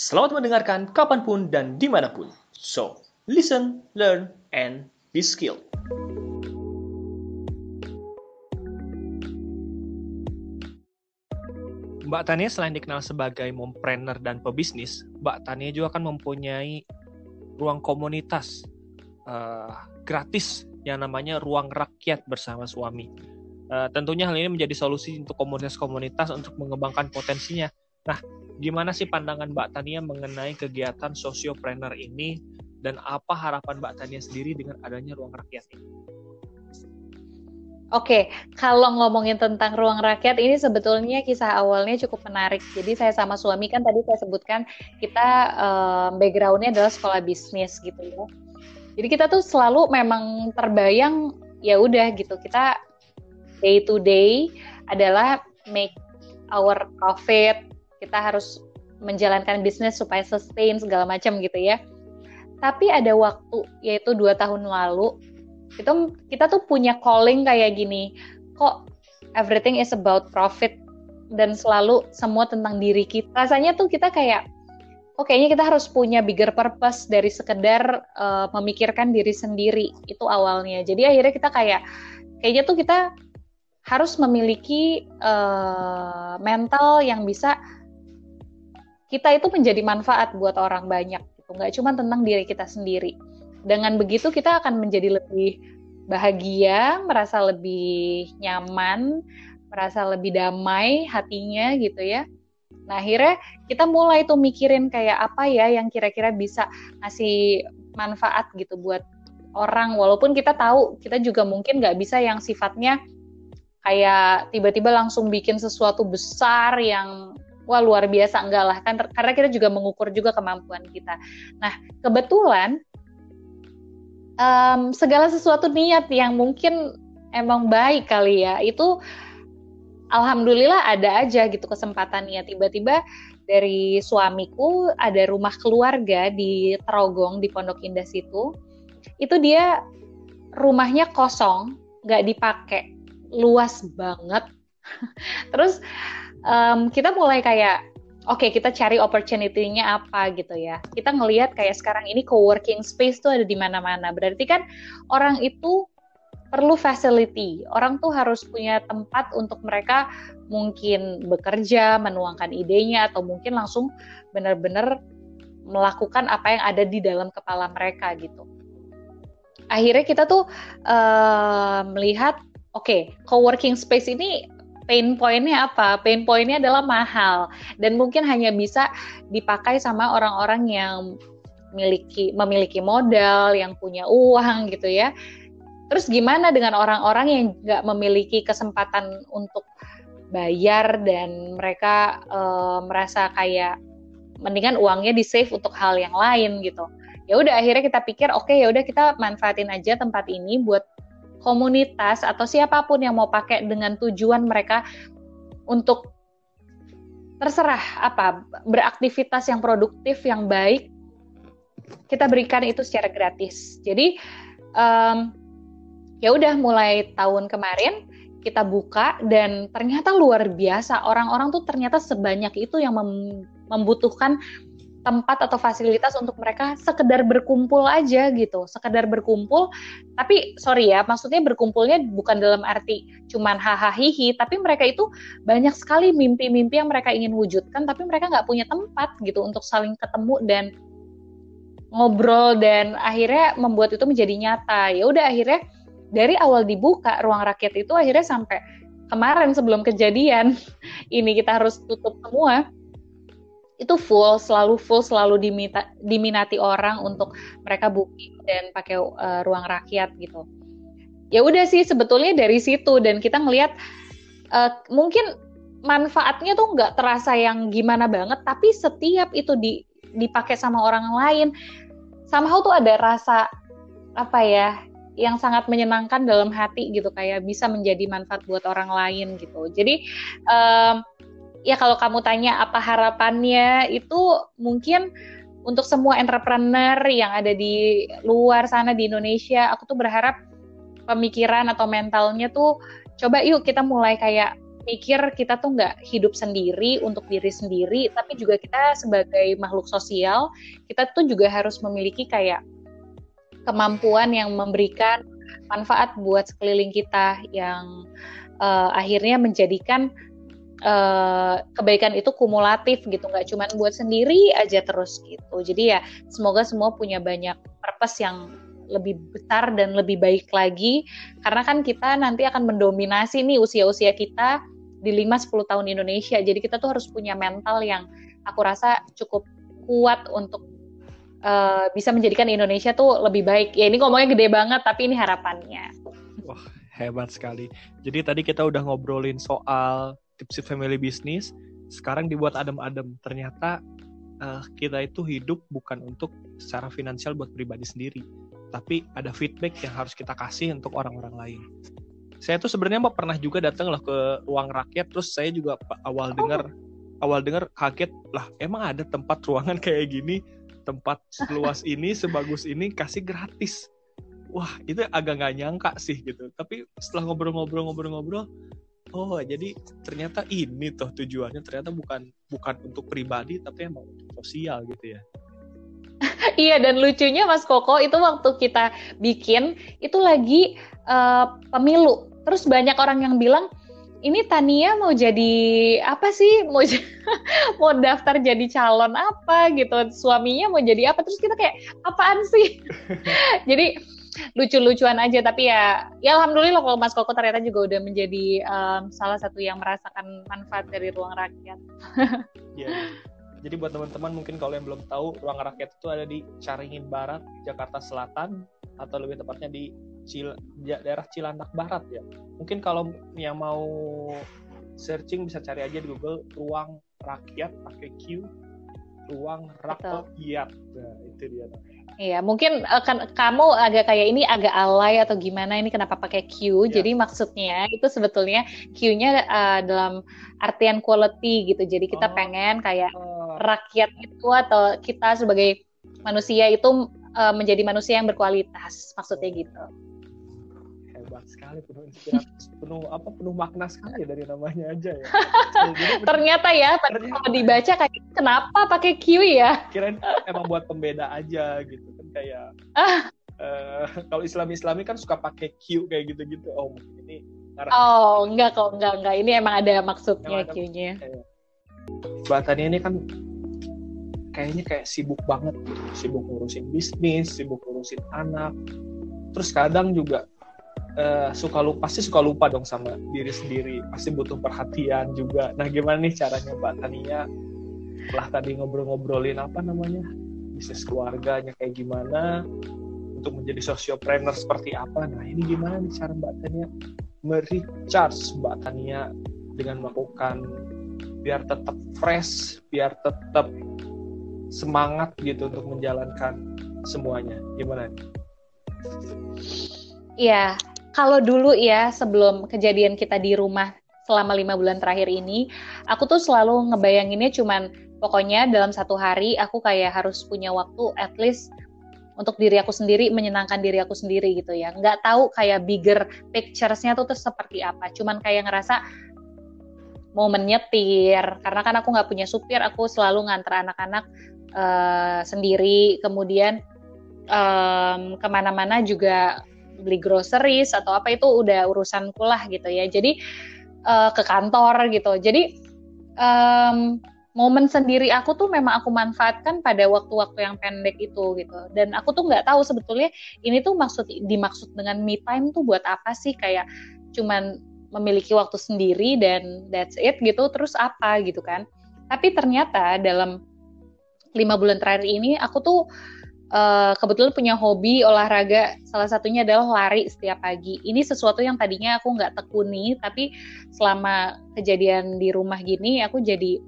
Selamat mendengarkan kapan pun dan di mana pun. So, listen, learn, and be skilled. Mbak Tania selain dikenal sebagai mompreneur dan pebisnis, Mbak Tania juga akan mempunyai ruang komunitas uh, gratis yang namanya ruang rakyat bersama suami. Uh, tentunya hal ini menjadi solusi untuk komunitas-komunitas untuk mengembangkan potensinya. Nah, gimana sih pandangan Mbak Tania mengenai kegiatan sosiopreneur ini dan apa harapan Mbak Tania sendiri dengan adanya ruang rakyat ini? Oke, kalau ngomongin tentang ruang rakyat ini sebetulnya kisah awalnya cukup menarik. Jadi saya sama suami kan tadi saya sebutkan kita um, backgroundnya adalah sekolah bisnis gitu ya. Jadi kita tuh selalu memang terbayang ya udah gitu kita day to day adalah make our profit kita harus menjalankan bisnis supaya sustain segala macam gitu ya. Tapi ada waktu yaitu dua tahun lalu itu kita tuh punya calling kayak gini. Kok everything is about profit dan selalu semua tentang diri kita. Rasanya tuh kita kayak oh kayaknya kita harus punya bigger purpose dari sekedar uh, memikirkan diri sendiri itu awalnya. Jadi akhirnya kita kayak kayaknya tuh kita harus memiliki uh, mental yang bisa kita itu menjadi manfaat buat orang banyak gitu. Nggak cuma tentang diri kita sendiri. Dengan begitu kita akan menjadi lebih bahagia merasa lebih nyaman merasa lebih damai hatinya gitu ya. Nah akhirnya kita mulai tuh mikirin kayak apa ya yang kira-kira bisa ngasih manfaat gitu buat orang. Walaupun kita tahu kita juga mungkin nggak bisa yang sifatnya kayak tiba-tiba langsung bikin sesuatu besar yang wah luar biasa. Enggak lah. Kan karena kita juga mengukur juga kemampuan kita. Nah kebetulan um, segala sesuatu niat yang mungkin emang baik kali ya itu alhamdulillah ada aja gitu kesempatannya tiba-tiba dari suamiku ada rumah keluarga di Trogong di Pondok Indah situ. Itu dia rumahnya kosong nggak dipakai. Luas banget. Terus um, kita mulai kayak oke okay, kita cari opportunity-nya apa gitu ya. Kita ngelihat kayak sekarang ini co-working space tuh ada di mana-mana. Berarti kan orang itu perlu facility. Orang tuh harus punya tempat untuk mereka mungkin bekerja, menuangkan idenya atau mungkin langsung benar-benar melakukan apa yang ada di dalam kepala mereka gitu. Akhirnya kita tuh uh, melihat oke, okay, co-working space ini pain pointnya apa? Pain pointnya adalah mahal dan mungkin hanya bisa dipakai sama orang-orang yang memiliki memiliki modal, yang punya uang gitu ya. Terus gimana dengan orang-orang yang nggak memiliki kesempatan untuk bayar dan mereka uh, merasa kayak mendingan uangnya di save untuk hal yang lain gitu. Ya udah akhirnya kita pikir oke okay, ya udah kita manfaatin aja tempat ini buat komunitas atau siapa pun yang mau pakai dengan tujuan mereka untuk terserah apa beraktivitas yang produktif yang baik kita berikan itu secara gratis. Jadi um, ya udah mulai tahun kemarin kita buka dan ternyata luar biasa. Orang-orang tuh ternyata sebanyak itu yang mem membutuhkan tempat atau fasilitas untuk mereka sekedar berkumpul aja gitu, sekedar berkumpul. Tapi sorry ya, maksudnya berkumpulnya bukan dalam arti cuman hahaha tapi mereka itu banyak sekali mimpi-mimpi yang mereka ingin wujudkan, tapi mereka nggak punya tempat gitu untuk saling ketemu dan ngobrol dan akhirnya membuat itu menjadi nyata. Ya udah akhirnya dari awal dibuka ruang rakyat itu akhirnya sampai kemarin sebelum kejadian ini kita harus tutup semua itu full selalu full selalu dimita, diminati orang untuk mereka booking dan pakai uh, ruang rakyat gitu. Ya udah sih sebetulnya dari situ dan kita ngelihat uh, mungkin manfaatnya tuh nggak terasa yang gimana banget tapi setiap itu di, dipakai sama orang lain somehow tuh ada rasa apa ya yang sangat menyenangkan dalam hati gitu kayak bisa menjadi manfaat buat orang lain gitu. Jadi um, ya kalau kamu tanya apa harapannya itu mungkin untuk semua entrepreneur yang ada di luar sana di Indonesia, aku tuh berharap pemikiran atau mentalnya tuh coba yuk kita mulai kayak mikir kita tuh nggak hidup sendiri untuk diri sendiri, tapi juga kita sebagai makhluk sosial, kita tuh juga harus memiliki kayak kemampuan yang memberikan manfaat buat sekeliling kita yang uh, akhirnya menjadikan uh, kebaikan itu kumulatif gitu nggak cuma buat sendiri aja terus gitu. Jadi ya semoga semua punya banyak purpose yang lebih besar dan lebih baik lagi. Karena kan kita nanti akan mendominasi nih usia-usia kita di 5-10 tahun Indonesia. Jadi kita tuh harus punya mental yang aku rasa cukup kuat untuk uh, bisa menjadikan Indonesia tuh lebih baik. Ya ini ngomongnya gede banget tapi ini harapannya. Wah hebat sekali. Jadi tadi kita udah ngobrolin soal tipsy family business sekarang dibuat adem-adem ternyata uh, kita itu hidup bukan untuk secara finansial buat pribadi sendiri tapi ada feedback yang harus kita kasih untuk orang-orang lain. Saya tuh sebenarnya mau pernah juga datang lah ke ruang rakyat, terus saya juga awal dengar awal dengar kaget lah emang ada tempat ruangan kayak gini, tempat seluas ini, sebagus ini kasih gratis. Wah itu agak nggak nyangka sih gitu. Tapi setelah ngobrol-ngobrol-ngobrol-ngobrol, oh jadi ternyata ini tuh tujuannya ternyata bukan bukan untuk pribadi tapi emang untuk sosial gitu ya. iya dan lucunya Mas Koko itu waktu kita bikin itu lagi uh, pemilu. Terus banyak orang yang bilang ini Tania mau jadi apa sih? Mau mau daftar jadi calon apa gitu. Suaminya mau jadi apa? Terus kita kayak apaan sih? jadi lucu-lucuan aja tapi ya ya alhamdulillah kalau Mas Koko ternyata juga udah menjadi um, salah satu yang merasakan manfaat dari ruang rakyat. yeah. Jadi buat teman-teman mungkin kalau yang belum tahu, Ruang Rakyat itu ada di Caringin Barat, Jakarta Selatan, atau lebih tepatnya di Cil daerah Cilandak Barat ya. Mungkin kalau yang mau searching bisa cari aja di Google Ruang Rakyat pakai Q, Ruang Rakyat. Nah, itu dia namanya. Iya, mungkin uh, kan kamu agak kayak ini agak alay atau gimana ini kenapa pakai Q. Yeah. Jadi maksudnya itu sebetulnya Q-nya uh, dalam artian quality gitu. Jadi kita oh. pengen kayak oh. rakyat itu atau kita sebagai manusia itu uh, menjadi manusia yang berkualitas. Maksudnya gitu sekali penuh inspirasi penuh apa penuh makna sekali dari namanya aja ya. Jadi, ternyata ya ternyata. kalau dibaca kayak kenapa pakai Q ya? Kirain emang buat pembeda aja gitu kan kayak ah. uh, kalau Islam Islami kan suka pakai Q kayak gitu gitu oh ini oh enggak kok enggak enggak. Ini emang ada maksudnya Q-nya. Mbak Tania ini kan kayaknya kayak sibuk banget gitu. Sibuk ngurusin bisnis sibuk ngurusin anak. Terus kadang juga uh, suka lupa pasti suka lupa dong sama diri sendiri. Pasti butuh perhatian juga. Nah gimana nih caranya mbak Tania? Setelah tadi ngobrol-ngobrolin apa namanya? Bisnis keluarganya kayak gimana? Untuk menjadi sosiopreneur seperti apa? Nah ini gimana nih cara mbak Tania merecharge mbak Tania dengan melakukan biar tetap fresh biar tetap semangat gitu untuk menjalankan semuanya. Gimana nih? Iya, kalau dulu ya sebelum kejadian kita di rumah selama lima bulan terakhir ini, aku tuh selalu ngebayanginnya cuman pokoknya dalam satu hari aku kayak harus punya waktu at least untuk diri aku sendiri menyenangkan diri aku sendiri gitu ya. Nggak tahu kayak bigger picturesnya tuh tuh seperti apa. Cuman kayak ngerasa mau menyetir karena kan aku nggak punya supir aku selalu ngantar anak-anak uh, sendiri. Kemudian um, ke mana-mana juga beli groceries atau apa itu udah urusanku lah gitu ya. Jadi uh, ke kantor gitu. Jadi um, momen sendiri aku tuh memang aku manfaatkan pada waktu-waktu yang pendek itu gitu. Dan aku tuh nggak tahu sebetulnya ini tuh maksud dimaksud dengan me time tuh buat apa sih? Kayak cuman memiliki waktu sendiri dan that's it gitu terus apa gitu kan. Tapi ternyata dalam lima bulan terakhir ini aku tuh uh, kebetulan punya hobi olahraga. Salah satunya adalah lari setiap pagi. Ini sesuatu yang tadinya aku nggak tekuni tapi selama kejadian di rumah gini aku jadi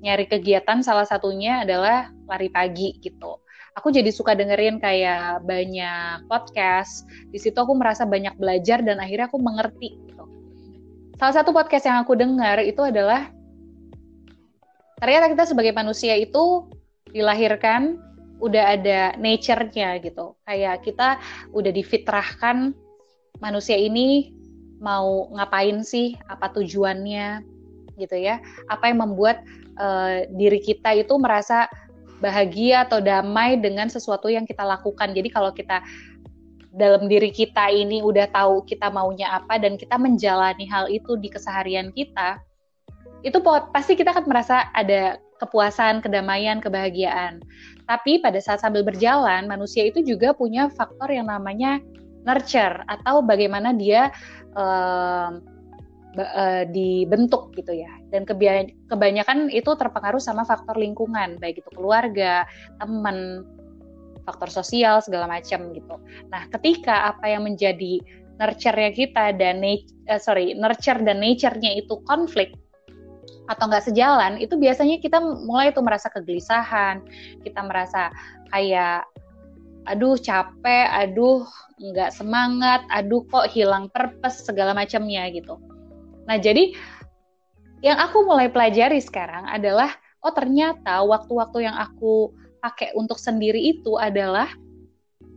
nyari kegiatan. Salah satunya adalah lari pagi gitu. Aku jadi suka dengerin kayak banyak podcast. Di situ aku merasa banyak belajar dan akhirnya aku mengerti gitu. Salah satu podcast yang aku dengar itu adalah ternyata kita sebagai manusia itu dilahirkan udah ada nature-nya gitu. Kayak kita udah difitrahkan manusia ini mau ngapain sih, apa tujuannya, gitu ya. Apa yang membuat uh, diri kita itu merasa bahagia atau damai dengan sesuatu yang kita lakukan. Jadi kalau kita dalam diri kita ini udah tahu kita maunya apa dan kita menjalani hal itu di keseharian kita, itu pasti kita akan merasa ada kepuasan, kedamaian, kebahagiaan. Tapi pada saat sambil berjalan, manusia itu juga punya faktor yang namanya nurture atau bagaimana dia uh, dibentuk gitu ya. Dan kebanyakan itu terpengaruh sama faktor lingkungan, baik itu keluarga, teman, faktor sosial segala macam gitu. Nah, ketika apa yang menjadi nurture-nya kita dan uh, sorry nurture dan nature-nya itu konflik atau nggak sejalan, itu biasanya kita mulai tuh merasa kegelisahan, kita merasa kayak aduh capek, aduh nggak semangat, aduh kok hilang purpose segala macamnya gitu. Nah jadi yang aku mulai pelajari sekarang adalah oh ternyata waktu-waktu yang aku pakai untuk sendiri itu adalah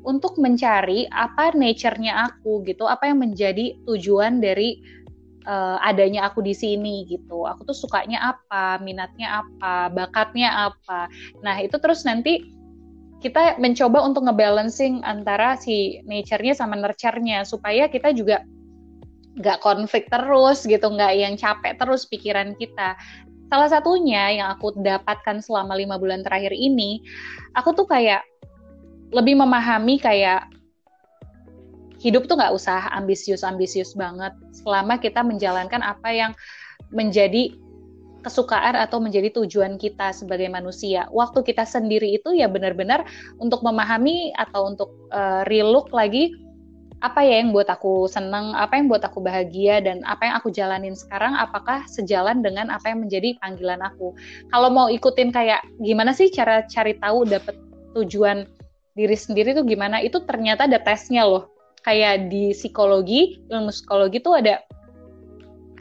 untuk mencari apa nature-nya aku gitu, apa yang menjadi tujuan dari uh, adanya aku di sini gitu. Aku tuh sukanya apa, minatnya apa, bakatnya apa. Nah, itu terus nanti kita mencoba untuk ngebalancing antara si nature-nya sama nurture-nya supaya kita juga nggak konflik terus gitu, nggak yang capek terus pikiran kita. Salah satunya yang aku dapatkan selama lima bulan terakhir ini, aku tuh kayak lebih memahami kayak hidup tuh nggak usah ambisius-ambisius banget selama kita menjalankan apa yang menjadi kesukaan atau menjadi tujuan kita sebagai manusia. Waktu kita sendiri itu ya benar-benar untuk memahami atau untuk uh, relook lagi apa ya yang buat aku seneng, apa yang buat aku bahagia, dan apa yang aku jalanin sekarang, apakah sejalan dengan apa yang menjadi panggilan aku. Kalau mau ikutin kayak gimana sih cara cari tahu dapet tujuan diri sendiri tuh gimana, itu ternyata ada tesnya loh. Kayak di psikologi, ilmu psikologi tuh ada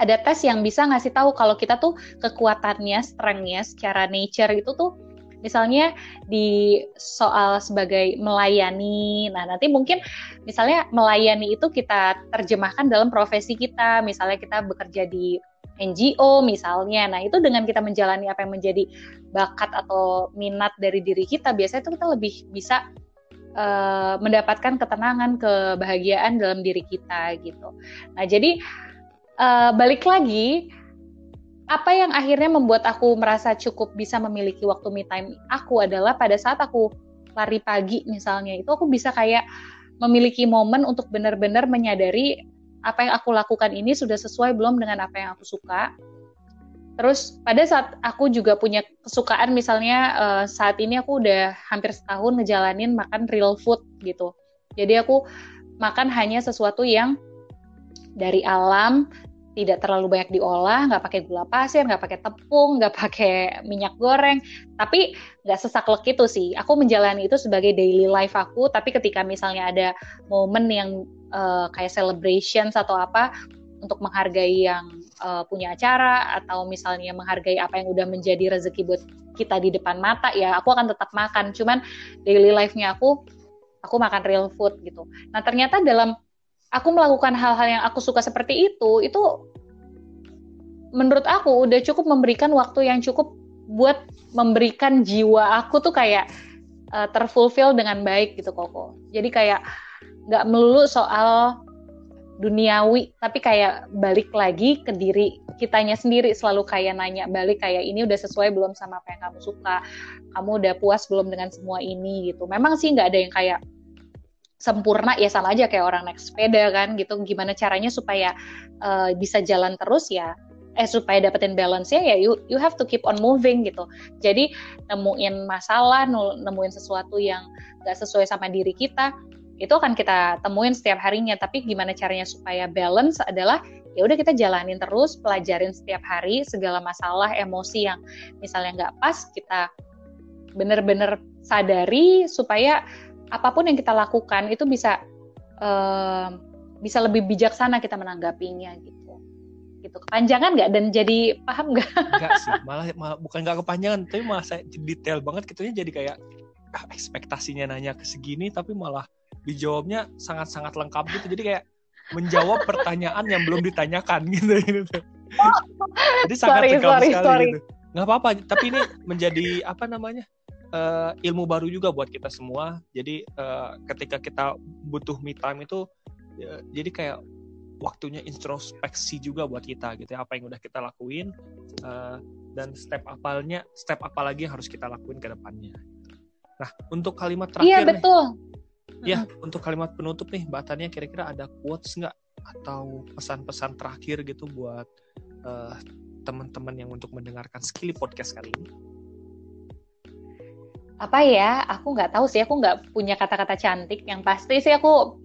ada tes yang bisa ngasih tahu kalau kita tuh kekuatannya, strengthnya secara nature itu tuh misalnya di soal sebagai melayani. Nah, nanti mungkin misalnya melayani itu kita terjemahkan dalam profesi kita. Misalnya kita bekerja di NGO misalnya. Nah, itu dengan kita menjalani apa yang menjadi bakat atau minat dari diri kita, biasanya itu kita lebih bisa uh, mendapatkan ketenangan, kebahagiaan dalam diri kita gitu. Nah, jadi uh, balik lagi apa yang akhirnya membuat aku merasa cukup bisa memiliki waktu me time aku adalah pada saat aku lari pagi misalnya itu aku bisa kayak memiliki momen untuk benar-benar menyadari apa yang aku lakukan ini sudah sesuai belum dengan apa yang aku suka. Terus pada saat aku juga punya kesukaan misalnya uh, saat ini aku udah hampir setahun ngejalanin makan real food gitu. Jadi aku makan hanya sesuatu yang dari alam tidak terlalu banyak diolah, nggak pakai gula pasir, nggak pakai tepung, nggak pakai minyak goreng, tapi nggak sesaklek itu sih. Aku menjalani itu sebagai daily life aku, tapi ketika misalnya ada momen yang uh, kayak celebration atau apa, untuk menghargai yang uh, punya acara atau misalnya menghargai apa yang udah menjadi rezeki buat kita di depan mata ya, aku akan tetap makan. Cuman daily life-nya aku, aku makan real food gitu. Nah ternyata dalam aku melakukan hal-hal yang aku suka seperti itu, itu menurut aku udah cukup memberikan waktu yang cukup buat memberikan jiwa aku tuh kayak uh, terfulfill dengan baik gitu koko. Jadi kayak nggak melulu soal duniawi, tapi kayak balik lagi ke diri kitanya sendiri. Selalu kayak nanya balik kayak ini udah sesuai belum sama apa yang kamu suka, kamu udah puas belum dengan semua ini? Gitu. Memang sih nggak ada yang kayak sempurna ya sama aja kayak orang naik sepeda kan gitu. Gimana caranya supaya uh, bisa jalan terus ya eh supaya dapetin balance ya you you have to keep on moving gitu. Jadi nemuin masalah nemuin sesuatu yang gak sesuai sama diri kita itu akan kita temuin setiap harinya. Tapi gimana caranya supaya balance adalah ya udah kita jalanin terus pelajarin setiap hari segala masalah emosi yang misalnya nggak pas kita bener-bener sadari supaya apa pun yang kita lakukan itu bisa uh, bisa lebih bijaksana kita menanggapinya gitu. Gitu. Kepanjangan nggak? Dan jadi paham nggak? Enggak sih. Malah, malah bukan nggak kepanjangan tapi malah saya detail banget gitu jadi kayak ah, ekspektasinya nanya ke segini tapi malah dijawabnya sangat-sangat lengkap gitu jadi kayak menjawab pertanyaan yang belum ditanyakan gitu gitu. Jadi sangat sorry, sorry, sekali sorry. gitu. Nggak apa-apa, tapi ini menjadi apa namanya? Uh, ilmu baru juga buat kita semua. Jadi uh, ketika kita butuh me time itu uh, jadi kayak waktunya introspeksi juga buat kita gitu ya apa yang udah kita lakuin uh, dan step apalnya step apa lagi yang harus kita lakuin ke depannya. Nah untuk kalimat terakhir Iya betul. Nih, ya untuk kalimat penutup nih Mbak Tania kira-kira ada quotes nggak atau pesan-pesan terakhir gitu buat uh, teman-teman yang untuk mendengarkan Skilly Podcast kali ini? Apa ya? Aku nggak tahu sih. Aku nggak punya kata-kata cantik. Yang pasti sih aku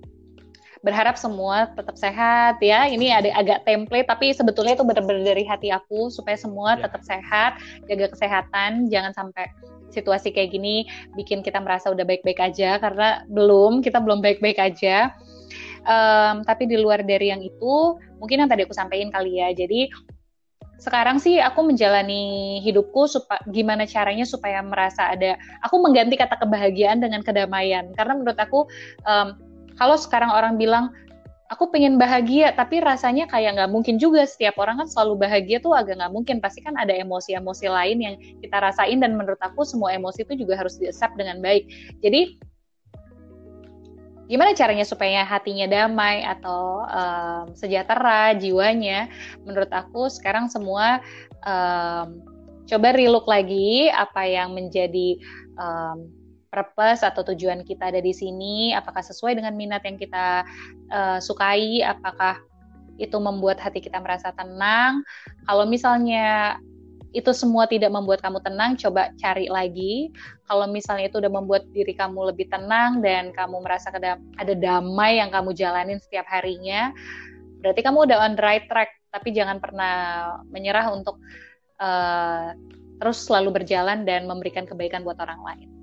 berharap semua tetap sehat ya. Ini ada agak template tapi sebetulnya itu benar-benar dari hati aku supaya semua ya. tetap sehat, jaga kesehatan, jangan sampai situasi kayak gini bikin kita merasa udah baik-baik aja karena belum kita belum baik-baik aja. Um, tapi di luar dari yang itu, mungkin yang tadi aku sampaikan kali ya. Jadi sekarang sih aku menjalani hidupku supaya gimana caranya supaya merasa ada aku mengganti kata kebahagiaan dengan kedamaian karena menurut aku um, kalau sekarang orang bilang aku pengen bahagia tapi rasanya kayak nggak mungkin juga. Setiap orang kan selalu bahagia tuh agak nggak mungkin. Pasti kan ada emosi-emosi lain yang kita rasain dan menurut aku semua emosi itu juga harus di dengan baik. Jadi gimana caranya supaya hatinya damai atau um, sejahtera jiwanya? Menurut aku sekarang semua um, coba relook lagi apa yang menjadi um, purpose atau tujuan kita ada di sini apakah sesuai dengan minat yang kita uh, sukai apakah itu membuat hati kita merasa tenang kalau misalnya itu semua tidak membuat kamu tenang, coba cari lagi. Kalau misalnya itu udah membuat diri kamu lebih tenang dan kamu merasa ada damai yang kamu jalanin setiap harinya, berarti kamu udah on the right track. Tapi jangan pernah menyerah untuk uh, terus selalu berjalan dan memberikan kebaikan buat orang lain.